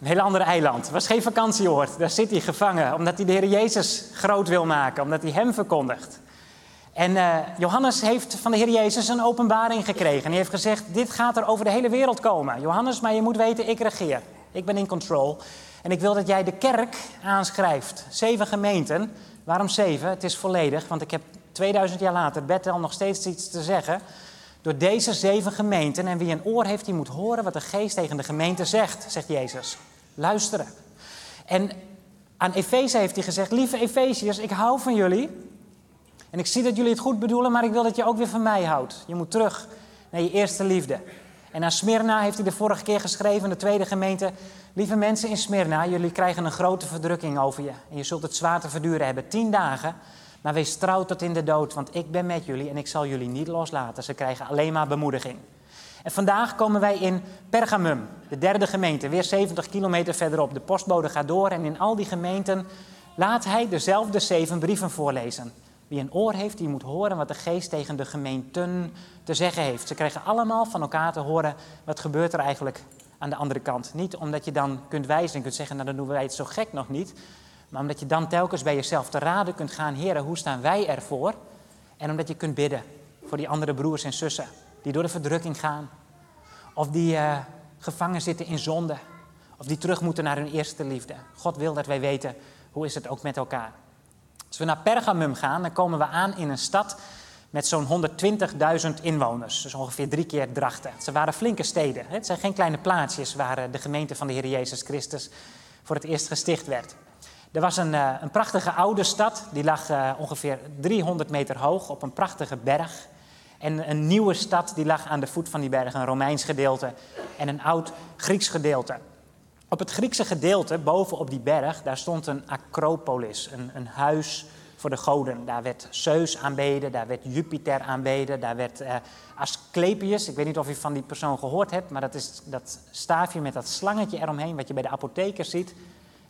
Een heel ander eiland. Het was geen vakantieoord. Daar zit hij gevangen, omdat hij de Heer Jezus groot wil maken, omdat hij hem verkondigt. En uh, Johannes heeft van de Heer Jezus een openbaring gekregen. En hij heeft gezegd, dit gaat er over de hele wereld komen. Johannes, maar je moet weten, ik regeer. Ik ben in control. En ik wil dat jij de kerk aanschrijft. Zeven gemeenten. Waarom zeven? Het is volledig, want ik heb 2000 jaar later Bethel nog steeds iets te zeggen. Door deze zeven gemeenten. En wie een oor heeft, die moet horen wat de geest tegen de gemeente zegt, zegt Jezus. Luisteren. En aan Efeze heeft hij gezegd: Lieve Efeziërs, ik hou van jullie. En ik zie dat jullie het goed bedoelen, maar ik wil dat je ook weer van mij houdt. Je moet terug naar je eerste liefde. En aan Smyrna heeft hij de vorige keer geschreven, de tweede gemeente. Lieve mensen in Smyrna, jullie krijgen een grote verdrukking over je. En je zult het zwaar te verduren hebben. Tien dagen. Maar wees trouw tot in de dood, want ik ben met jullie en ik zal jullie niet loslaten. Ze krijgen alleen maar bemoediging. En vandaag komen wij in Pergamum, de derde gemeente, weer 70 kilometer verderop. De postbode gaat door en in al die gemeenten laat hij dezelfde zeven brieven voorlezen. Wie een oor heeft, die moet horen wat de geest tegen de gemeenten te zeggen heeft. Ze krijgen allemaal van elkaar te horen wat gebeurt er eigenlijk aan de andere kant. Niet omdat je dan kunt wijzen en kunt zeggen, nou dan doen wij het zo gek nog niet. Maar omdat je dan telkens bij jezelf te raden kunt gaan, heren, hoe staan wij ervoor? En omdat je kunt bidden voor die andere broers en zussen die door de verdrukking gaan. Of die uh, gevangen zitten in zonde. Of die terug moeten naar hun eerste liefde. God wil dat wij weten hoe is het ook met elkaar. Als we naar Pergamum gaan, dan komen we aan in een stad met zo'n 120.000 inwoners. Dus ongeveer drie keer Drachten. Ze waren flinke steden. Het zijn geen kleine plaatsjes waar de gemeente van de Heer Jezus Christus voor het eerst gesticht werd. Er was een, uh, een prachtige oude stad, die lag uh, ongeveer 300 meter hoog op een prachtige berg. En een nieuwe stad die lag aan de voet van die berg, een Romeins gedeelte en een oud Grieks gedeelte. Op het Griekse gedeelte, boven op die berg, daar stond een acropolis, een, een huis voor de goden. Daar werd Zeus aanbeden, daar werd Jupiter aanbeden, daar werd uh, Asclepius. Ik weet niet of u van die persoon gehoord hebt, maar dat is dat staafje met dat slangetje eromheen, wat je bij de apotheker ziet.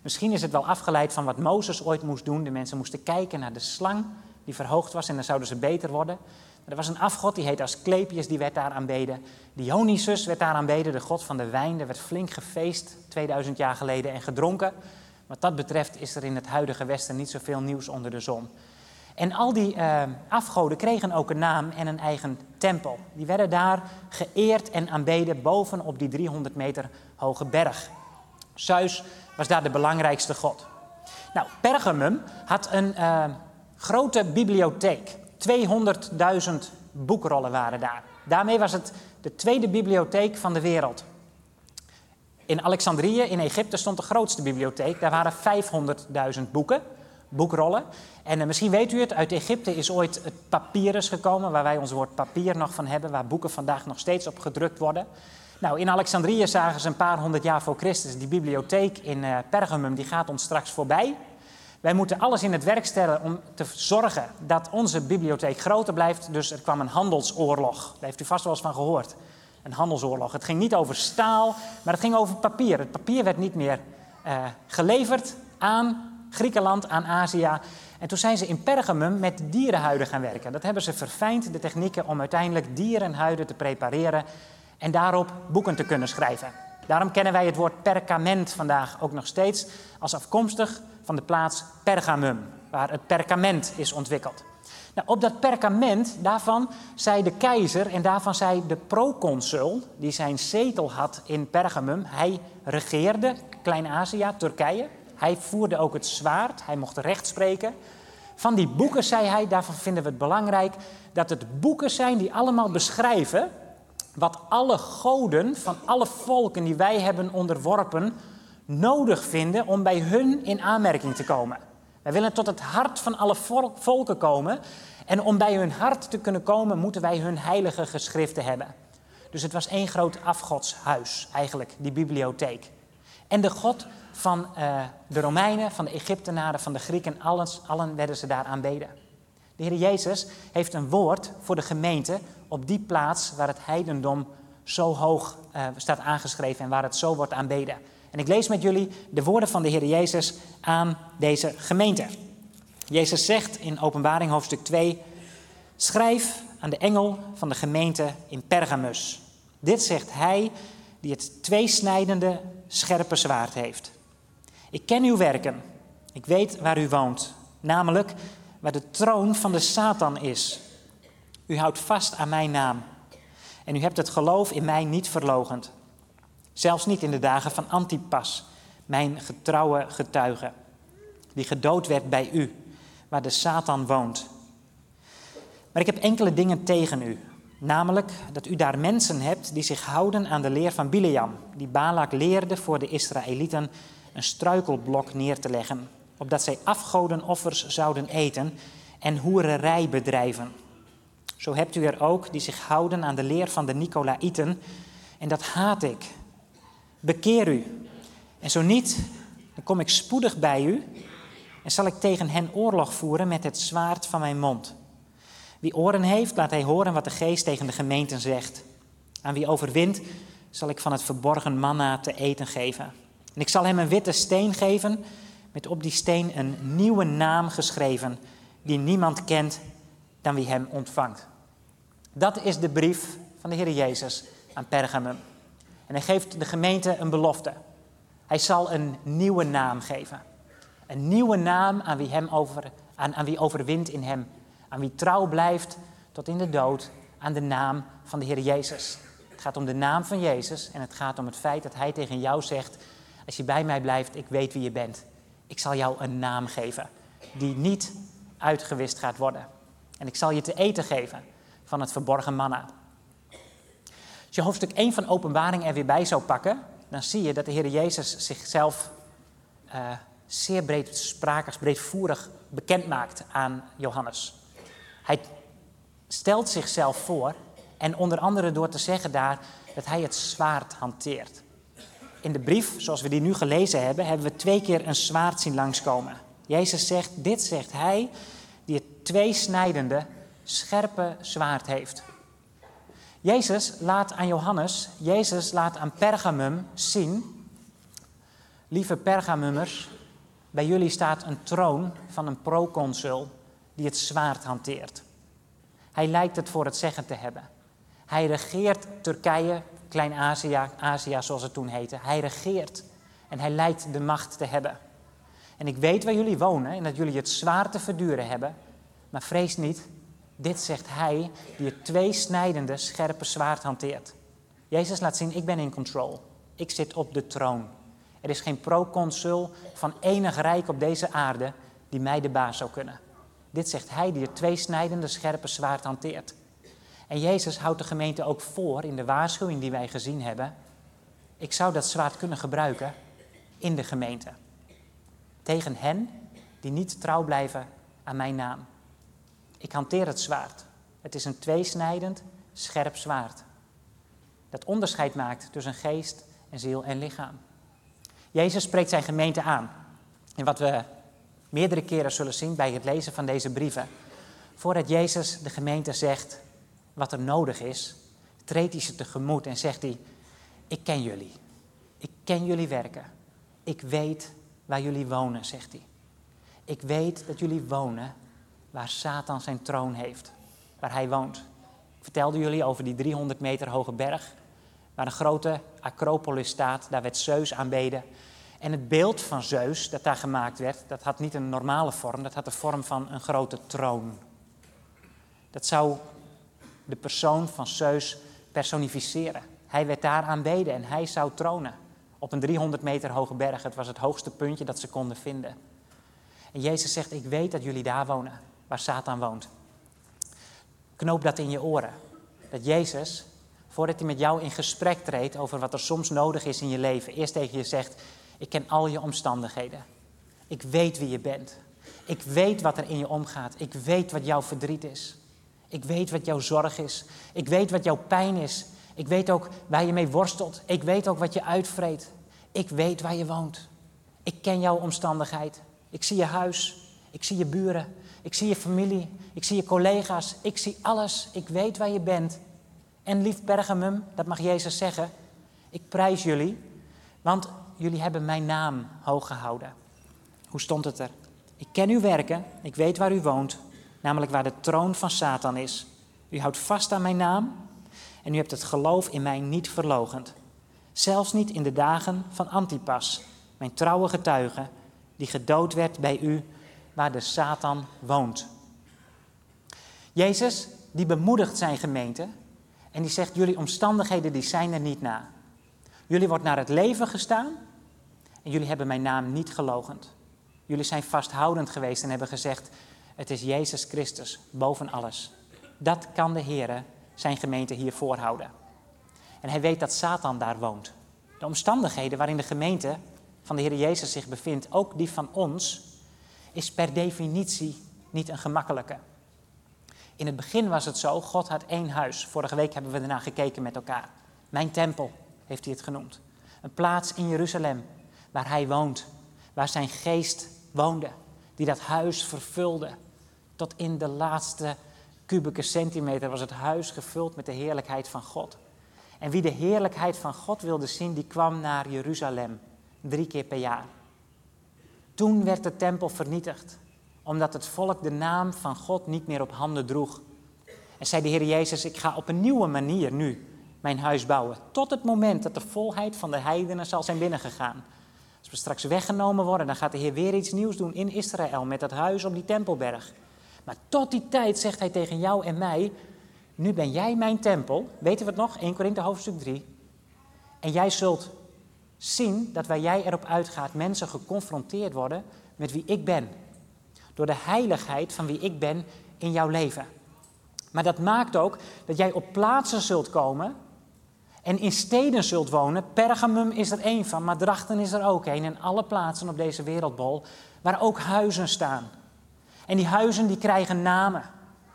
Misschien is het wel afgeleid van wat Mozes ooit moest doen. De mensen moesten kijken naar de slang die verhoogd was en dan zouden ze beter worden. Er was een afgod, die heette Asclepius, die werd daar aanbeden. Dionysus werd daar aanbeden, de god van de wijn. Er werd flink gefeest 2000 jaar geleden en gedronken. Wat dat betreft is er in het huidige Westen niet zoveel nieuws onder de zon. En al die uh, afgoden kregen ook een naam en een eigen tempel. Die werden daar geëerd en aanbeden bovenop die 300 meter hoge berg. Zeus was daar de belangrijkste god. Nou, Pergamum had een uh, grote bibliotheek. 200.000 boekrollen waren daar. Daarmee was het de tweede bibliotheek van de wereld. In Alexandrië, in Egypte, stond de grootste bibliotheek. Daar waren 500.000 boeken, boekrollen. En uh, misschien weet u het, uit Egypte is ooit het papyrus gekomen, waar wij ons woord papier nog van hebben, waar boeken vandaag nog steeds op gedrukt worden. Nou, in Alexandrië zagen ze een paar honderd jaar voor Christus die bibliotheek in uh, Pergamum, die gaat ons straks voorbij. Wij moeten alles in het werk stellen om te zorgen dat onze bibliotheek groter blijft. Dus er kwam een handelsoorlog. Daar heeft u vast wel eens van gehoord. Een handelsoorlog. Het ging niet over staal, maar het ging over papier. Het papier werd niet meer uh, geleverd aan Griekenland, aan Azië. En toen zijn ze in Pergamum met dierenhuiden gaan werken. Dat hebben ze verfijnd, de technieken om uiteindelijk dierenhuiden te prepareren en daarop boeken te kunnen schrijven. Daarom kennen wij het woord perkament vandaag ook nog steeds als afkomstig van de plaats Pergamum, waar het perkament is ontwikkeld. Nou, op dat perkament, daarvan zei de keizer en daarvan zei de proconsul, die zijn zetel had in Pergamum, hij regeerde Klein-Azië, Turkije. Hij voerde ook het zwaard, hij mocht recht spreken. Van die boeken zei hij, daarvan vinden we het belangrijk dat het boeken zijn die allemaal beschrijven wat alle goden van alle volken die wij hebben onderworpen nodig vinden om bij hun in aanmerking te komen. Wij willen tot het hart van alle volken komen. En om bij hun hart te kunnen komen, moeten wij hun heilige geschriften hebben. Dus het was één groot afgodshuis, eigenlijk, die bibliotheek. En de God van uh, de Romeinen, van de Egyptenaren, van de Grieken, alles, allen werden ze daar aanbeden. De Heer Jezus heeft een woord voor de gemeente op die plaats waar het heidendom zo hoog uh, staat aangeschreven en waar het zo wordt aanbeden. En ik lees met jullie de woorden van de Heer Jezus aan deze gemeente. Jezus zegt in Openbaring hoofdstuk 2: Schrijf aan de engel van de gemeente in Pergamus. Dit zegt hij die het tweesnijdende scherpe zwaard heeft. Ik ken uw werken. Ik weet waar u woont, namelijk waar de troon van de Satan is. U houdt vast aan mijn naam. En u hebt het geloof in mij niet verlogend. Zelfs niet in de dagen van Antipas, mijn getrouwe getuige, die gedood werd bij u, waar de Satan woont. Maar ik heb enkele dingen tegen u. Namelijk dat u daar mensen hebt die zich houden aan de leer van Bileam, die Balak leerde voor de Israëlieten een struikelblok neer te leggen, opdat zij afgodenoffers zouden eten en hoererij bedrijven. Zo hebt u er ook die zich houden aan de leer van de Nicolaïten, en dat haat ik. Bekeer u. En zo niet, dan kom ik spoedig bij u en zal ik tegen hen oorlog voeren met het zwaard van mijn mond. Wie oren heeft, laat hij horen wat de geest tegen de gemeenten zegt. Aan wie overwint, zal ik van het verborgen manna te eten geven. En ik zal hem een witte steen geven, met op die steen een nieuwe naam geschreven, die niemand kent dan wie hem ontvangt. Dat is de brief van de Heer Jezus aan Pergamum. En hij geeft de gemeente een belofte. Hij zal een nieuwe naam geven. Een nieuwe naam aan wie, hem over, aan, aan wie overwint in hem. Aan wie trouw blijft tot in de dood aan de naam van de Heer Jezus. Het gaat om de naam van Jezus en het gaat om het feit dat Hij tegen jou zegt: Als je bij mij blijft, ik weet wie je bent. Ik zal jou een naam geven die niet uitgewist gaat worden. En ik zal je te eten geven van het verborgen manna. Als je hoofdstuk 1 van Openbaring er weer bij zou pakken, dan zie je dat de Heer Jezus zichzelf uh, zeer breedsprakig, breedvoerig bekend maakt aan Johannes. Hij stelt zichzelf voor en onder andere door te zeggen daar dat hij het zwaard hanteert. In de brief, zoals we die nu gelezen hebben, hebben we twee keer een zwaard zien langskomen. Jezus zegt, dit zegt hij die het tweesnijdende, scherpe zwaard heeft. Jezus laat aan Johannes, Jezus laat aan Pergamum zien, lieve Pergamummers, bij jullie staat een troon van een proconsul die het zwaard hanteert. Hij lijkt het voor het zeggen te hebben. Hij regeert Turkije, Klein-Azië, Azië zoals het toen heette. Hij regeert en hij lijkt de macht te hebben. En ik weet waar jullie wonen en dat jullie het zwaar te verduren hebben. Maar vrees niet, dit zegt hij die het tweesnijdende, scherpe zwaard hanteert. Jezus laat zien, ik ben in control. Ik zit op de troon. Er is geen proconsul van enig rijk op deze aarde die mij de baas zou kunnen. Dit zegt hij die het tweesnijdende, scherpe zwaard hanteert. En Jezus houdt de gemeente ook voor in de waarschuwing die wij gezien hebben. Ik zou dat zwaard kunnen gebruiken in de gemeente. Tegen hen die niet trouw blijven aan mijn naam. Ik hanteer het zwaard. Het is een tweesnijdend, scherp zwaard. Dat onderscheid maakt tussen geest en ziel en lichaam. Jezus spreekt zijn gemeente aan. En wat we meerdere keren zullen zien bij het lezen van deze brieven. Voordat Jezus de gemeente zegt wat er nodig is, treedt hij ze tegemoet en zegt hij: Ik ken jullie. Ik ken jullie werken. Ik weet waar jullie wonen, zegt hij. Ik weet dat jullie wonen waar Satan zijn troon heeft, waar hij woont. Ik vertelde jullie over die 300 meter hoge berg, waar een grote acropolis staat. Daar werd Zeus aanbeden. En het beeld van Zeus dat daar gemaakt werd, dat had niet een normale vorm, dat had de vorm van een grote troon. Dat zou de persoon van Zeus personificeren. Hij werd daar aanbeden en hij zou tronen op een 300 meter hoge berg. Het was het hoogste puntje dat ze konden vinden. En Jezus zegt, ik weet dat jullie daar wonen, waar Satan woont. Knoop dat in je oren. Dat Jezus, voordat hij met jou in gesprek treedt over wat er soms nodig is in je leven, eerst tegen je zegt, ik ken al je omstandigheden. Ik weet wie je bent. Ik weet wat er in je omgaat. Ik weet wat jouw verdriet is. Ik weet wat jouw zorg is. Ik weet wat jouw pijn is. Ik weet ook waar je mee worstelt. Ik weet ook wat je uitvreet. Ik weet waar je woont. Ik ken jouw omstandigheid. Ik zie je huis. Ik zie je buren. Ik zie je familie. Ik zie je collega's. Ik zie alles. Ik weet waar je bent. En lief Pergamum, dat mag Jezus zeggen. Ik prijs jullie, want jullie hebben mijn naam hoog gehouden. Hoe stond het er? Ik ken uw werken, ik weet waar u woont, namelijk waar de troon van Satan is. U houdt vast aan mijn naam en u hebt het geloof in mij niet verlogend. Zelfs niet in de dagen van Antipas, mijn trouwe getuige, die gedood werd bij u, waar de Satan woont. Jezus, die bemoedigt zijn gemeente en die zegt, jullie omstandigheden die zijn er niet na. Jullie wordt naar het leven gestaan en jullie hebben mijn naam niet gelogend. Jullie zijn vasthoudend geweest en hebben gezegd, het is Jezus Christus boven alles. Dat kan de Heer zijn gemeente hier voorhouden. En hij weet dat Satan daar woont. De omstandigheden waarin de gemeente van de Heer Jezus zich bevindt, ook die van ons, is per definitie niet een gemakkelijke. In het begin was het zo, God had één huis. Vorige week hebben we ernaar gekeken met elkaar. Mijn tempel heeft hij het genoemd. Een plaats in Jeruzalem waar hij woont, waar zijn geest woonde, die dat huis vervulde. Tot in de laatste kubieke centimeter was het huis gevuld met de heerlijkheid van God. En wie de heerlijkheid van God wilde zien, die kwam naar Jeruzalem drie keer per jaar. Toen werd de tempel vernietigd, omdat het volk de naam van God niet meer op handen droeg. En zei de Heer Jezus, ik ga op een nieuwe manier nu mijn huis bouwen. Tot het moment dat de volheid van de heidenen zal zijn binnengegaan. Als we straks weggenomen worden, dan gaat de Heer weer iets nieuws doen in Israël met dat huis op die tempelberg. Maar tot die tijd zegt hij tegen jou en mij, nu ben jij mijn tempel. Weten we het nog? 1 Korinthe hoofdstuk 3. En jij zult zien dat waar jij erop uitgaat, mensen geconfronteerd worden met wie ik ben. Door de heiligheid van wie ik ben in jouw leven. Maar dat maakt ook dat jij op plaatsen zult komen en in steden zult wonen. Pergamum is er één van, maar Drachten is er ook één. En alle plaatsen op deze wereldbol waar ook huizen staan. En die huizen die krijgen namen.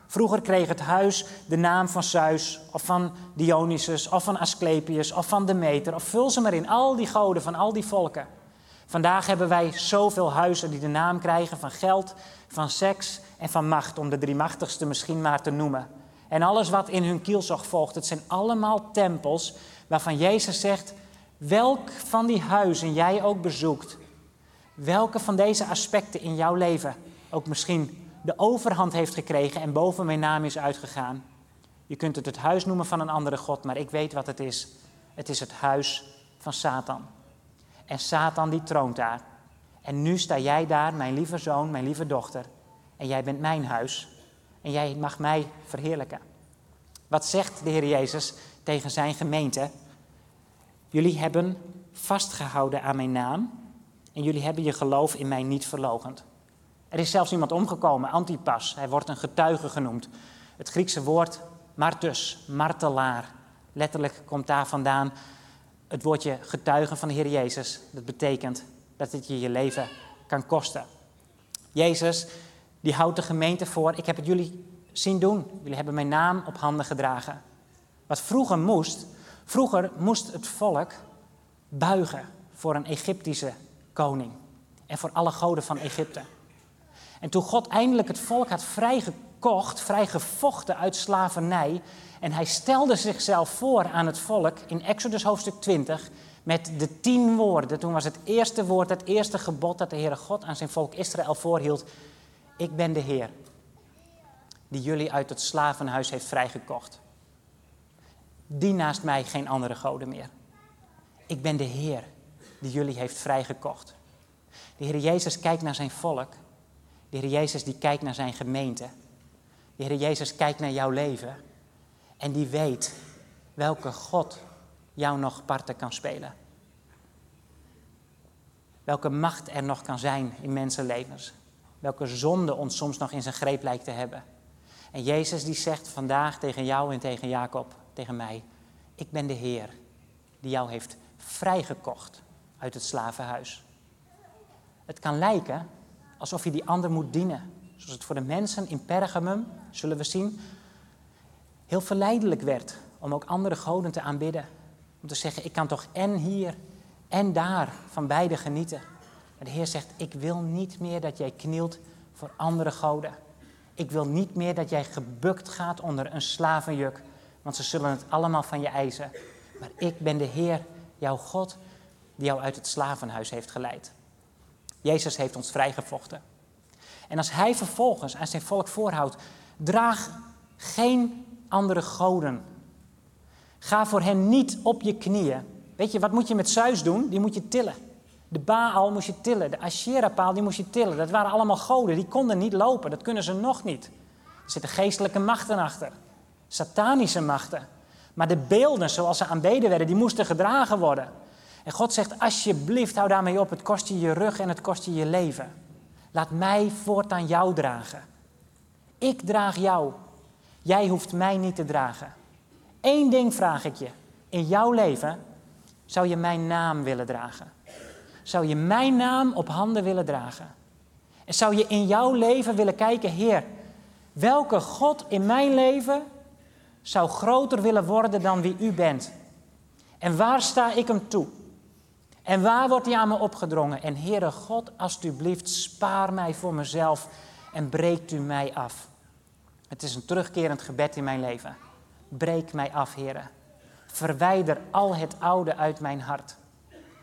Vroeger kreeg het huis de naam van Zeus, of van Dionysus, of van Asclepius, of van Demeter, of vul ze maar in, al die goden van al die volken. Vandaag hebben wij zoveel huizen die de naam krijgen van geld, van seks en van macht, om de drie machtigste misschien maar te noemen. En alles wat in hun kielzog volgt, het zijn allemaal tempels waarvan Jezus zegt, welk van die huizen jij ook bezoekt, welke van deze aspecten in jouw leven ook misschien de overhand heeft gekregen en boven mijn naam is uitgegaan. Je kunt het het huis noemen van een andere God, maar ik weet wat het is. Het is het huis van Satan. En Satan die troont daar. En nu sta jij daar, mijn lieve zoon, mijn lieve dochter. En jij bent mijn huis. En jij mag mij verheerlijken. Wat zegt de Heer Jezus tegen zijn gemeente? Jullie hebben vastgehouden aan mijn naam. En jullie hebben je geloof in mij niet verlogend. Er is zelfs iemand omgekomen, Antipas. Hij wordt een getuige genoemd. Het Griekse woord martus, martelaar. Letterlijk komt daar vandaan het woordje getuige van de Heer Jezus. Dat betekent dat het je je leven kan kosten. Jezus, die houdt de gemeente voor. Ik heb het jullie zien doen. Jullie hebben mijn naam op handen gedragen. Wat vroeger moest, vroeger moest het volk buigen voor een Egyptische koning. En voor alle goden van Egypte. En toen God eindelijk het volk had vrijgekocht, vrijgevochten uit slavernij, en hij stelde zichzelf voor aan het volk in Exodus hoofdstuk 20 met de tien woorden. Toen was het eerste woord, het eerste gebod dat de Heere God aan zijn volk Israël voorhield. Ik ben de Heer, die jullie uit het slavenhuis heeft vrijgekocht. Die naast mij geen andere goden meer. Ik ben de Heer, die jullie heeft vrijgekocht. De Heer Jezus kijkt naar zijn volk de Heer Jezus die kijkt naar zijn gemeente. De Heer Jezus kijkt naar jouw leven. En die weet welke God jou nog parten kan spelen. Welke macht er nog kan zijn in mensenlevens. Welke zonde ons soms nog in zijn greep lijkt te hebben. En Jezus die zegt vandaag tegen jou en tegen Jacob, tegen mij. Ik ben de Heer die jou heeft vrijgekocht uit het slavenhuis. Het kan lijken alsof je die ander moet dienen. Zoals het voor de mensen in Pergamum, zullen we zien, heel verleidelijk werd om ook andere goden te aanbidden. Om te zeggen, ik kan toch en hier en daar van beide genieten. Maar de Heer zegt, ik wil niet meer dat jij knielt voor andere goden. Ik wil niet meer dat jij gebukt gaat onder een slavenjuk, want ze zullen het allemaal van je eisen. Maar ik ben de Heer, jouw God, die jou uit het slavenhuis heeft geleid. Jezus heeft ons vrijgevochten. En als hij vervolgens aan zijn volk voorhoudt, draag geen andere goden. Ga voor hen niet op je knieën Weet je, wat moet je met Zeus doen? Die moet je tillen. De Baal moest je tillen. De Asherah-paal die moest je tillen. Dat waren allemaal goden. Die konden niet lopen. Dat kunnen ze nog niet. Er zitten geestelijke machten achter. Satanische machten. Maar de beelden zoals ze aanbeden werden, die moesten gedragen worden. En God zegt, alsjeblieft, hou daarmee op. Het kost je je rug en het kost je je leven. Laat mij voortaan jou dragen. Ik draag jou. Jij hoeft mij niet te dragen. Eén ding vraag ik je. In jouw leven zou je mijn naam willen dragen. Zou je mijn naam op handen willen dragen. En zou je in jouw leven willen kijken, Heer, welke God in mijn leven zou groter willen worden dan wie u bent? En waar sta ik hem toe? En waar wordt hij aan me opgedrongen? En Heere God, alstublieft, spaar mij voor mezelf en breekt u mij af. Het is een terugkerend gebed in mijn leven. Breek mij af, Heere. Verwijder al het oude uit mijn hart.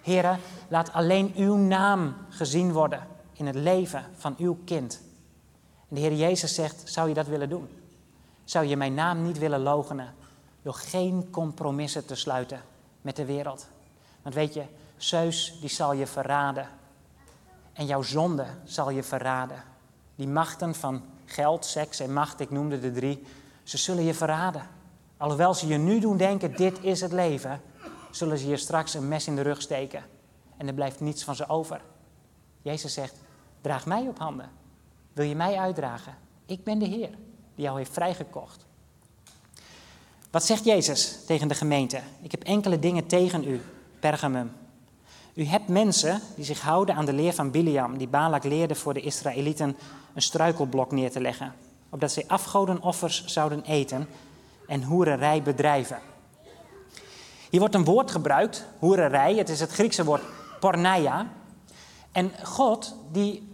Heere, laat alleen uw naam gezien worden in het leven van uw kind. En de Heer Jezus zegt, zou je dat willen doen? Zou je mijn naam niet willen logenen door geen compromissen te sluiten met de wereld? Want weet je, Zeus die zal je verraden. En jouw zonde zal je verraden. Die machten van geld, seks en macht, ik noemde de drie, ze zullen je verraden. Alhoewel ze je nu doen denken, dit is het leven, zullen ze je straks een mes in de rug steken. En er blijft niets van ze over. Jezus zegt, draag mij op handen. Wil je mij uitdragen? Ik ben de Heer die jou heeft vrijgekocht. Wat zegt Jezus tegen de gemeente? Ik heb enkele dingen tegen u, Pergamum. U hebt mensen die zich houden aan de leer van Biliam, die Balak leerde voor de Israëlieten een struikelblok neer te leggen, opdat zij afgodenoffers zouden eten en hoererij bedrijven. Hier wordt een woord gebruikt, hoererij, het is het Griekse woord porneia. En God die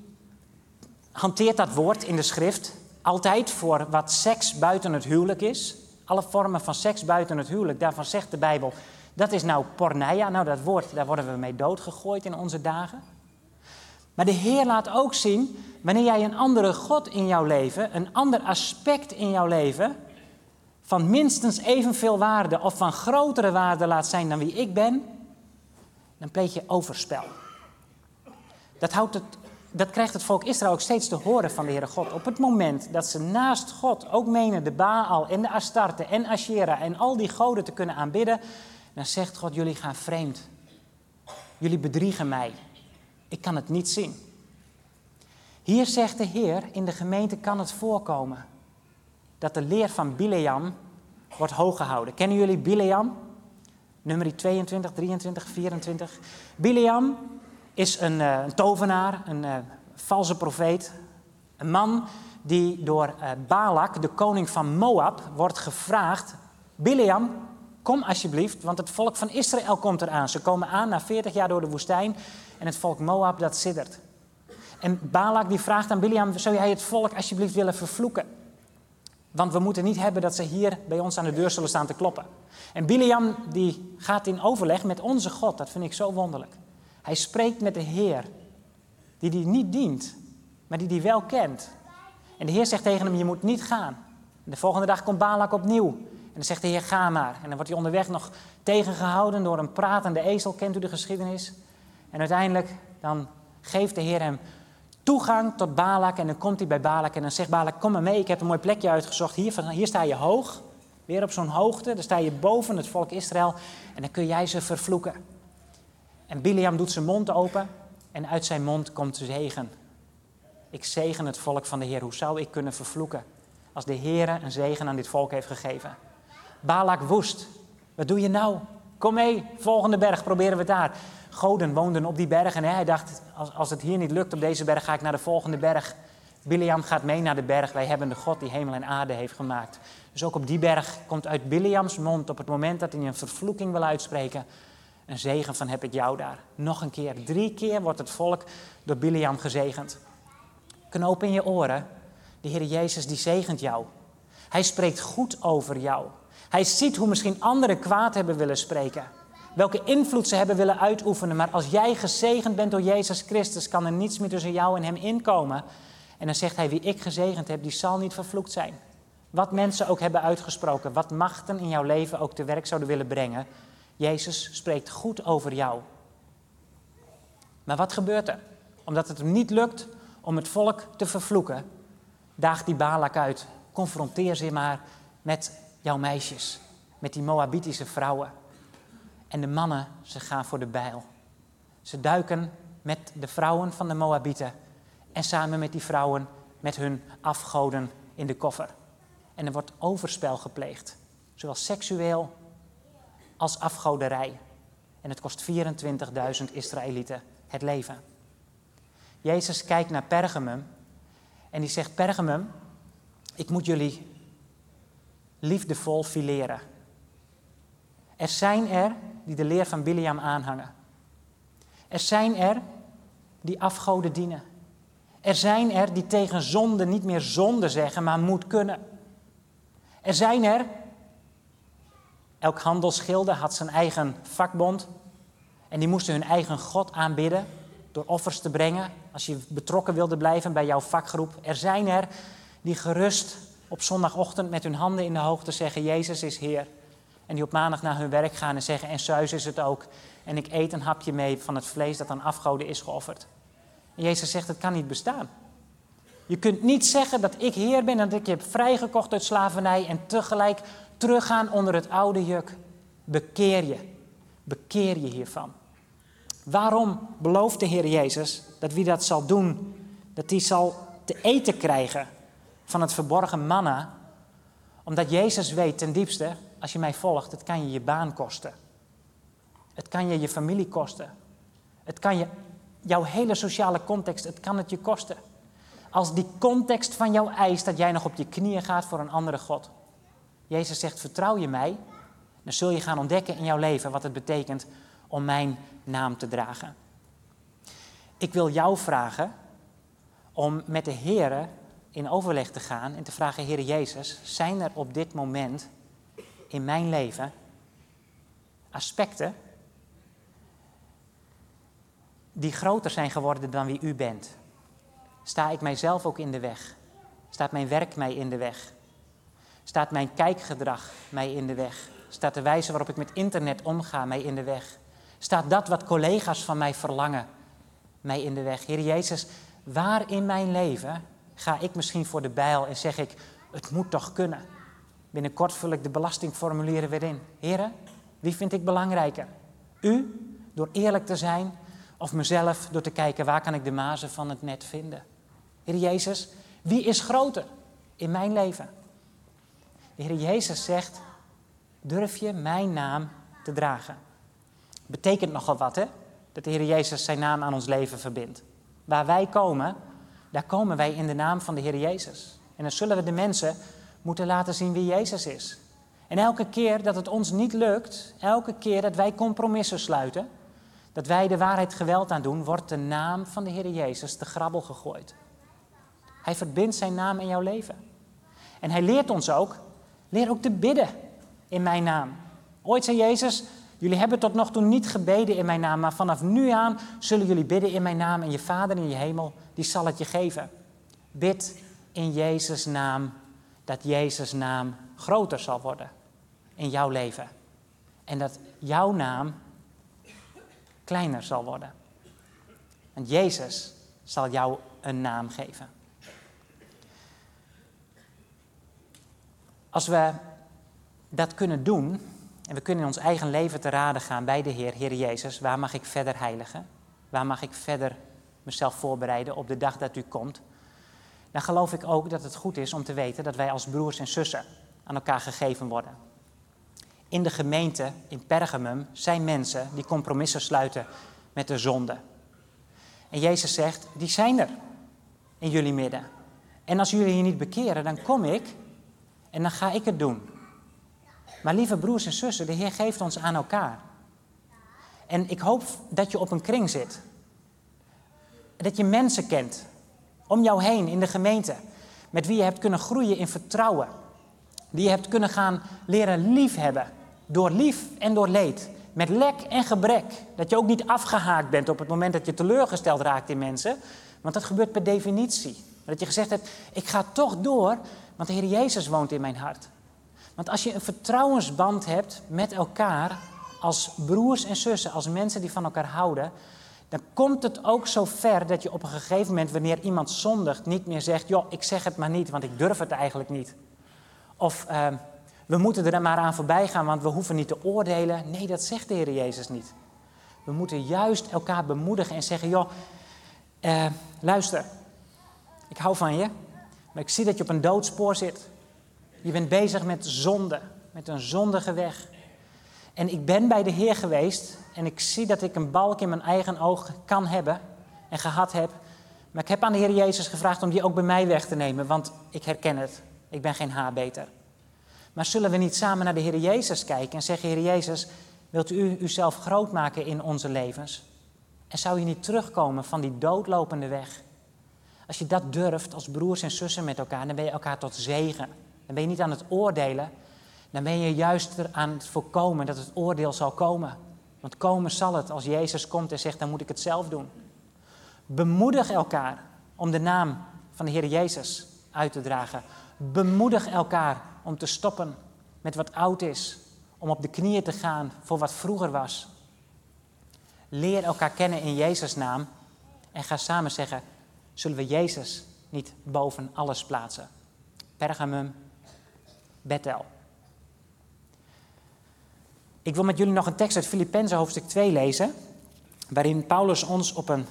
hanteert dat woord in de schrift altijd voor wat seks buiten het huwelijk is. Alle vormen van seks buiten het huwelijk, daarvan zegt de Bijbel, dat is nou porneia. Nou, dat woord, daar worden we mee doodgegooid in onze dagen. Maar de Heer laat ook zien, wanneer jij een andere God in jouw leven, een ander aspect in jouw leven, van minstens evenveel waarde of van grotere waarde laat zijn dan wie ik ben, dan pleeg je overspel. Dat, houdt het, dat krijgt het volk Israël ook steeds te horen van de Heere God. Op het moment dat ze naast God ook menen de Baal en de Astarte en Asherah en al die goden te kunnen aanbidden, dan zegt God, jullie gaan vreemd. Jullie bedriegen mij. Ik kan het niet zien. Hier zegt de Heer, in de gemeente kan het voorkomen dat de leer van Bileam wordt hooggehouden. Kennen jullie Bileam? Nummer 22, 23, 24. Bileam is een, uh, een tovenaar, een uh, valse profeet. Een man die door uh, Balak, de koning van Moab, wordt gevraagd: Bileam, Kom alsjeblieft, want het volk van Israël komt eraan. Ze komen aan na 40 jaar door de woestijn en het volk Moab dat siddert. En Balak die vraagt aan Biliam, zou jij het volk alsjeblieft willen vervloeken? Want we moeten niet hebben dat ze hier bij ons aan de deur zullen staan te kloppen. En Biliam die gaat in overleg met onze God, dat vind ik zo wonderlijk. Hij spreekt met de Heer, die die niet dient, maar die die wel kent. En de Heer zegt tegen hem, je moet niet gaan. En de volgende dag komt Balak opnieuw. En dan zegt de Heer, ga maar. En dan wordt hij onderweg nog tegengehouden door een pratende ezel. Kent u de geschiedenis? En uiteindelijk dan geeft de Heer hem toegang tot Balak. En dan komt hij bij Balak en dan zegt Balak, kom maar mee. Ik heb een mooi plekje uitgezocht. Hier, hier sta je hoog. Weer op zo'n hoogte. Dan sta je boven het volk Israël. En dan kun jij ze vervloeken. En Biliam doet zijn mond open. En uit zijn mond komt zegen. Ik zegen het volk van de Heer. Hoe zou ik kunnen vervloeken? Als de Heer een zegen aan dit volk heeft gegeven. Balak woest. Wat doe je nou? Kom mee, volgende berg, proberen we het daar. Goden woonden op die berg en hij dacht, als, als het hier niet lukt op deze berg, ga ik naar de volgende berg. Biliam gaat mee naar de berg. Wij hebben de God die hemel en aarde heeft gemaakt. Dus ook op die berg komt uit Biliams mond op het moment dat hij een vervloeking wil uitspreken, een zegen van heb ik jou daar. Nog een keer, drie keer wordt het volk door Biliam gezegend. Knoop in je oren, de Heer Jezus die zegent jou. Hij spreekt goed over jou. Hij ziet hoe misschien anderen kwaad hebben willen spreken. Welke invloed ze hebben willen uitoefenen. Maar als jij gezegend bent door Jezus Christus, kan er niets meer tussen jou en hem inkomen. En dan zegt hij, wie ik gezegend heb, die zal niet vervloekt zijn. Wat mensen ook hebben uitgesproken, wat machten in jouw leven ook te werk zouden willen brengen. Jezus spreekt goed over jou. Maar wat gebeurt er? Omdat het hem niet lukt om het volk te vervloeken, daagt die Balak uit. Confronteer ze maar met jouw meisjes, met die Moabitische vrouwen. En de mannen, ze gaan voor de bijl. Ze duiken met de vrouwen van de Moabieten en samen met die vrouwen met hun afgoden in de koffer. En er wordt overspel gepleegd, zowel seksueel als afgoderij. En het kost 24.000 Israëlieten het leven. Jezus kijkt naar Pergamum en die zegt: Pergamum, ik moet jullie liefdevol fileren. Er zijn er die de leer van Biliam aanhangen. Er zijn er die afgoden dienen. Er zijn er die tegen zonde niet meer zonde zeggen, maar moet kunnen. Er zijn er, elk handelsgilde had zijn eigen vakbond en die moesten hun eigen God aanbidden door offers te brengen als je betrokken wilde blijven bij jouw vakgroep. Er zijn er die gerust op zondagochtend met hun handen in de hoogte zeggen: Jezus is Heer. En die op maandag naar hun werk gaan en zeggen: En Zeus is het ook. En ik eet een hapje mee van het vlees dat aan afgoden is geofferd. En Jezus zegt: Het kan niet bestaan. Je kunt niet zeggen dat ik Heer ben en dat ik je heb vrijgekocht uit slavernij en tegelijk teruggaan onder het oude juk. Bekeer je. Bekeer je hiervan. Waarom belooft de Heer Jezus dat wie dat zal doen, dat hij zal te eten krijgen van het verborgen manna? Omdat Jezus weet ten diepste, als je mij volgt, het kan je je baan kosten. Het kan je je familie kosten. Het kan je jouw hele sociale context, het kan het je kosten. Als die context van jou eist dat jij nog op je knieën gaat voor een andere God. Jezus zegt, vertrouw je mij, dan zul je gaan ontdekken in jouw leven wat het betekent om mijn naam te dragen. Ik wil jou vragen om met de Heer in overleg te gaan en te vragen, Heer Jezus, zijn er op dit moment in mijn leven aspecten die groter zijn geworden dan wie u bent? Sta ik mijzelf ook in de weg? Staat mijn werk mij in de weg? Staat mijn kijkgedrag mij in de weg? Staat de wijze waarop ik met internet omga mij in de weg? Staat dat wat collega's van mij verlangen mij in de weg? Heer Jezus, waar in mijn leven ga ik misschien voor de bijl en zeg ik, het moet toch kunnen? Binnenkort vul ik de belastingformulieren weer in. Heren, wie vind ik belangrijker? U, door eerlijk te zijn, of mezelf door te kijken waar kan ik de mazen van het net vinden? Heer Jezus, wie is groter in mijn leven? De Heer Jezus zegt, durf je mijn naam te dragen? Betekent nogal wat, hè? Dat de Heer Jezus zijn naam aan ons leven verbindt. Waar wij komen, daar komen wij in de naam van de Heer Jezus. En dan zullen we de mensen moeten laten zien wie Jezus is. En elke keer dat het ons niet lukt, elke keer dat wij compromissen sluiten, dat wij de waarheid geweld aan doen, wordt de naam van de Heer Jezus te grabbel gegooid. Hij verbindt zijn naam in jouw leven. En hij leert ons ook, leer ook te bidden in mijn naam. Ooit zei Jezus, jullie hebben tot nog toe niet gebeden in mijn naam, maar vanaf nu aan zullen jullie bidden in mijn naam en je Vader in je hemel, die zal het je geven. Bid in Jezus' naam, dat Jezus' naam groter zal worden in jouw leven. En dat jouw naam kleiner zal worden. Want Jezus zal jou een naam geven. Als we dat kunnen doen, en we kunnen in ons eigen leven te raden gaan bij de Heer, Heer Jezus, waar mag ik verder heiligen? Waar mag ik verder mezelf voorbereiden op de dag dat u komt? Dan geloof ik ook dat het goed is om te weten dat wij als broers en zussen aan elkaar gegeven worden. In de gemeente in Pergamum zijn mensen die compromissen sluiten met de zonde. En Jezus zegt, die zijn er in jullie midden. En als jullie je niet bekeren, dan kom ik en dan ga ik het doen. Maar lieve broers en zussen, de Heer geeft ons aan elkaar. En ik hoop dat je op een kring zit. Dat je mensen kent om jou heen in de gemeente. Met wie je hebt kunnen groeien in vertrouwen. Die je hebt kunnen gaan leren liefhebben. Door lief en door leed. Met lek en gebrek. Dat je ook niet afgehaakt bent op het moment dat je teleurgesteld raakt in mensen. Want dat gebeurt per definitie. Dat je gezegd hebt, ik ga toch door, want de Heer Jezus woont in mijn hart. Want als je een vertrouwensband hebt met elkaar als broers en zussen, als mensen die van elkaar houden, dan komt het ook zo ver dat je op een gegeven moment, wanneer iemand zondigt, niet meer zegt: joh, ik zeg het maar niet, want ik durf het eigenlijk niet. Of ehm, we moeten er maar aan voorbij gaan, want we hoeven niet te oordelen. Nee, dat zegt de Heer Jezus niet. We moeten juist elkaar bemoedigen en zeggen: joh, uh, luister, ik hou van je, maar ik zie dat je op een doodspoor zit. Je bent bezig met zonde, met een zondige weg. En ik ben bij de Heer geweest en ik zie dat ik een balk in mijn eigen oog kan hebben en gehad heb. Maar ik heb aan de Heer Jezus gevraagd om die ook bij mij weg te nemen, want ik herken het. Ik ben geen haarbeter. Maar zullen we niet samen naar de Heer Jezus kijken en zeggen: Heer Jezus, wilt u uzelf groot maken in onze levens? En zou je niet terugkomen van die doodlopende weg? Als je dat durft als broers en zussen met elkaar, dan ben je elkaar tot zegen. Dan ben je niet aan het oordelen, dan ben je juist aan het voorkomen dat het oordeel zal komen. Want komen zal het als Jezus komt en zegt, dan moet ik het zelf doen. Bemoedig elkaar om de naam van de Heer Jezus uit te dragen. Bemoedig elkaar om te stoppen met wat oud is. Om op de knieën te gaan voor wat vroeger was. Leer elkaar kennen in Jezus' naam. En ga samen zeggen, zullen we Jezus niet boven alles plaatsen? Pergamum, Bethel. Ik wil met jullie nog een tekst uit Filippenzen hoofdstuk 2 lezen, waarin Paulus ons op een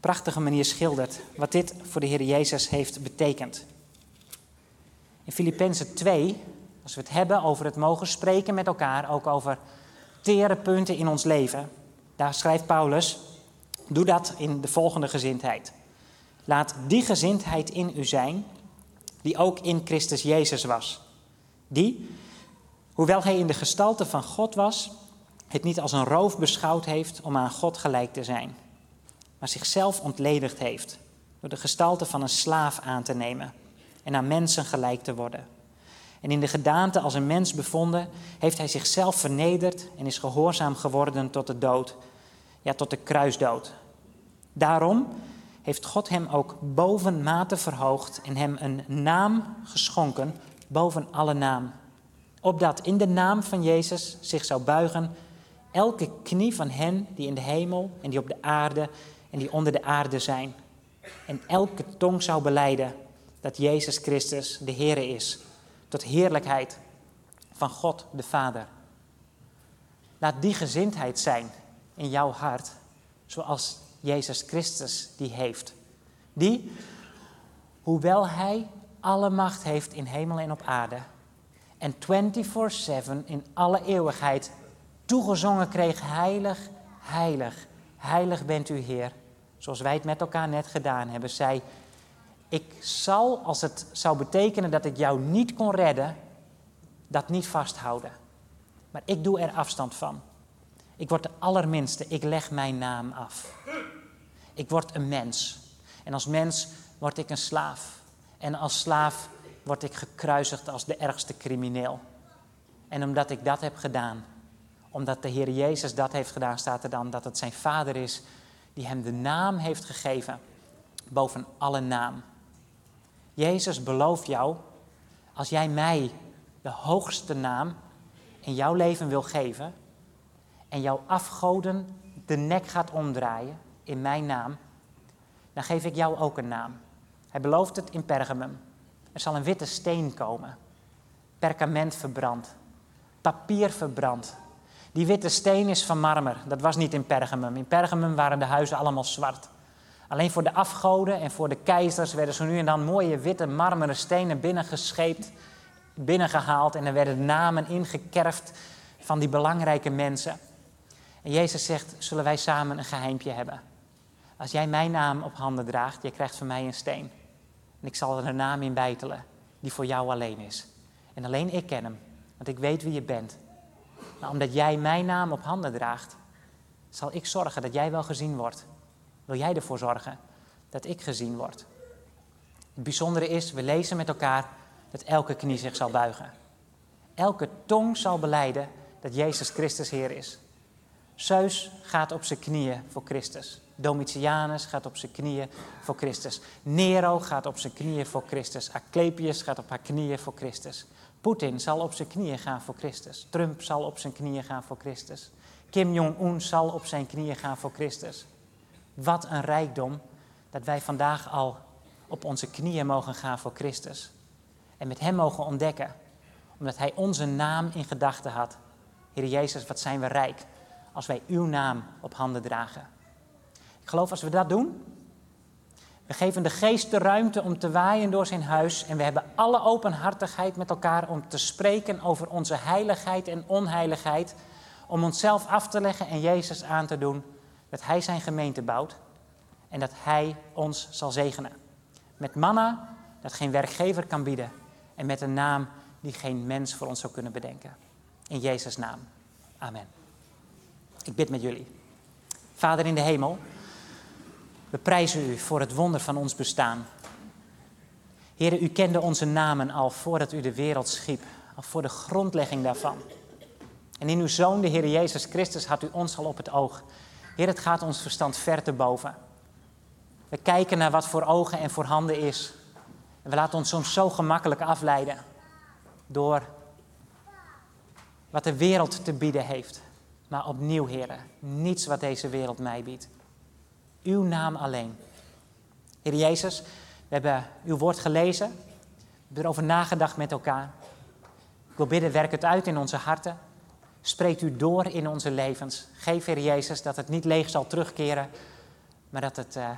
prachtige manier schildert wat dit voor de Heer Jezus heeft betekend. In Filippenzen 2, als we het hebben over het mogen spreken met elkaar, ook over tere punten in ons leven, daar schrijft Paulus, doe dat in de volgende gezindheid. Laat die gezindheid in u zijn, die ook in Christus Jezus was. Die, hoewel hij in de gestalte van God was, het niet als een roof beschouwd heeft om aan God gelijk te zijn, maar zichzelf ontledigd heeft door de gestalte van een slaaf aan te nemen en aan mensen gelijk te worden. En in de gedaante als een mens bevonden, heeft hij zichzelf vernederd en is gehoorzaam geworden tot de dood, ja, tot de kruisdood. Daarom heeft God hem ook boven mate verhoogd en hem een naam geschonken boven alle naam. Opdat in de naam van Jezus zich zou buigen elke knie van hen die in de hemel en die op de aarde en die onder de aarde zijn. En elke tong zou beleiden dat Jezus Christus de Heere is, tot heerlijkheid van God de Vader. Laat die gezindheid zijn in jouw hart, zoals Jezus Christus die heeft. Die, hoewel Hij alle macht heeft in hemel en op aarde, en 24/7 in alle eeuwigheid toegezongen kreeg, heilig, heilig, heilig bent u Heer. Zoals wij het met elkaar net gedaan hebben, zei, ik zal, als het zou betekenen dat ik jou niet kon redden, dat niet vasthouden. Maar ik doe er afstand van. Ik word de allerminste, ik leg mijn naam af. Ik word een mens. En als mens word ik een slaaf. En als slaaf word ik gekruisigd als de ergste crimineel. En omdat ik dat heb gedaan, omdat de Heer Jezus dat heeft gedaan, staat er dan dat het zijn Vader is die hem de naam heeft gegeven boven alle naam. Jezus belooft jou, als jij mij de hoogste naam in jouw leven wil geven en jouw afgoden de nek gaat omdraaien in mijn naam, dan geef ik jou ook een naam. Hij belooft het in Pergamum. Er zal een witte steen komen, perkament verbrand, papier verbrand. Die witte steen is van marmer. Dat was niet in Pergamum. In Pergamum waren de huizen allemaal zwart. Alleen voor de afgoden en voor de keizers werden zo nu en dan mooie witte marmeren stenen binnengescheept, binnengehaald en er werden namen ingekerfd van die belangrijke mensen. En Jezus zegt, zullen wij samen een geheimpje hebben? Als jij mijn naam op handen draagt, je krijgt van mij een steen. En ik zal er een naam in bijtelen die voor jou alleen is. En alleen ik ken hem, want ik weet wie je bent. Maar omdat jij mijn naam op handen draagt, zal ik zorgen dat jij wel gezien wordt. Wil jij ervoor zorgen dat ik gezien word? Het bijzondere is, we lezen met elkaar dat elke knie zich zal buigen. Elke tong zal beleiden dat Jezus Christus Heer is. Zeus gaat op zijn knieën voor Christus. Domitianus gaat op zijn knieën voor Christus. Nero gaat op zijn knieën voor Christus. Asclepius gaat op haar knieën voor Christus. Poetin zal op zijn knieën gaan voor Christus. Trump zal op zijn knieën gaan voor Christus. Kim Jong-un zal op zijn knieën gaan voor Christus. Wat een rijkdom dat wij vandaag al op onze knieën mogen gaan voor Christus. En met Hem mogen ontdekken, omdat Hij onze naam in gedachten had. Heer Jezus, wat zijn we rijk als wij Uw naam op handen dragen. Ik geloof als we dat doen, we geven de geest de ruimte om te waaien door zijn huis en we hebben alle openhartigheid met elkaar om te spreken over onze heiligheid en onheiligheid, om onszelf af te leggen en Jezus aan te doen dat Hij zijn gemeente bouwt en dat Hij ons zal zegenen. Met manna dat geen werkgever kan bieden en met een naam die geen mens voor ons zou kunnen bedenken. In Jezus' naam. Amen. Ik bid met jullie. Vader in de hemel, we prijzen u voor het wonder van ons bestaan. Heren, u kende onze namen al voordat u de wereld schiep, al voor de grondlegging daarvan. En in uw Zoon, de Heer Jezus Christus, had u ons al op het oog. Heer, het gaat ons verstand ver te boven. We kijken naar wat voor ogen en voor handen is. En we laten ons soms zo gemakkelijk afleiden door wat de wereld te bieden heeft. Maar opnieuw, heren, niets wat deze wereld mij biedt. Uw naam alleen. Heer Jezus, we hebben uw woord gelezen. We hebben erover nagedacht met elkaar. Ik wil bidden, werk het uit in onze harten. Spreekt u door in onze levens. Geef, Heer Jezus, dat het niet leeg zal terugkeren, maar dat het uh,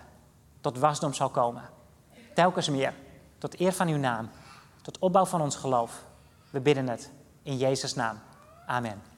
tot wasdom zal komen. Telkens meer, tot eer van uw naam, tot opbouw van ons geloof. We bidden het in Jezus' naam. Amen.